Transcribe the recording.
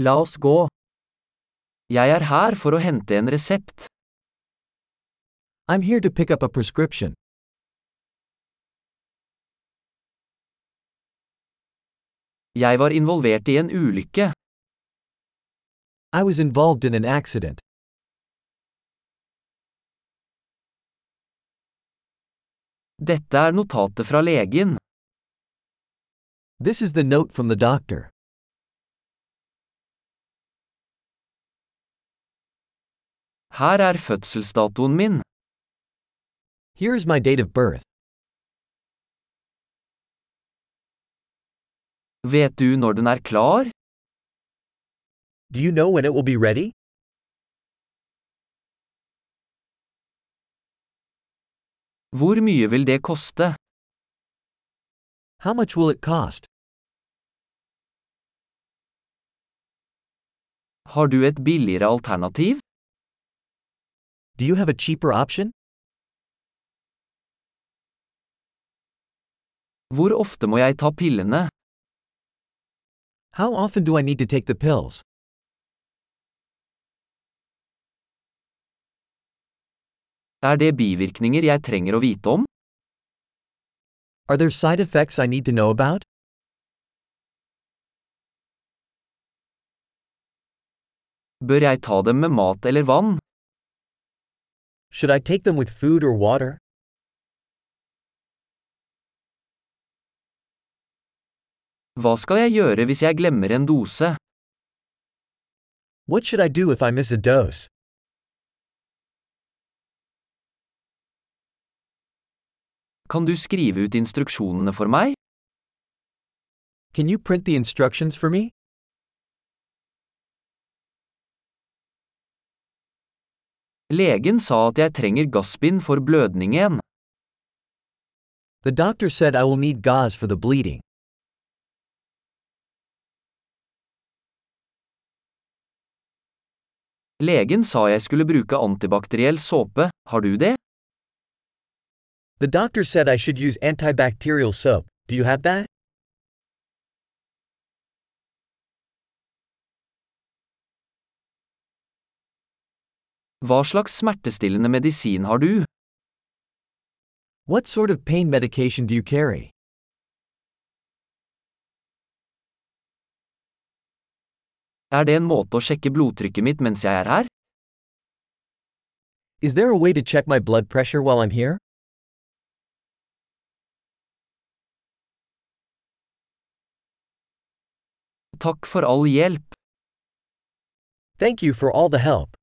La oss gå. Jeg er her for å hente en resept. I'm here to pick up a prescription. Jeg var involvert i en ulykke. I was involved in an accident. Dette er notatet fra legen. This is the note from the doctor. Her er fødselsdatoen min. Here is my date of birth. Vet du når den er klar? Do you know when it will be ready? Hvor mye vil det koste? How much will it cost? Har du et billigere alternativ? Do you have a cheaper option? Hvor ofte må jeg ta pillene? How often do I need to take the pills? Er det bivirkninger jeg trenger å vite om? Are there side effects I need to know about? Bør jeg ta dem med mat eller vann? Should I take them with food or water? Hva skal jeg gjøre hvis jeg glemmer en dose? What should I do if I miss a dose? Kan du skrive ut instruksjonene for meg? Can you print the instructions for me? Legen sa at jeg trenger gassbind for blødningen. The doctor said I will need gauze for the bleeding. Legen sa jeg skulle bruke antibakteriell såpe, har du det? The doctor said I should use antibacterial soap. Do you have that? Hva slags smertestillende medisin har du? What sort of pain medication do you carry? Er det en måte å sjekke blodtrykket mitt mens jeg er her? Is there a way to check my blood pressure while I'm here? Takk for all hjelp. Thank you for all the help.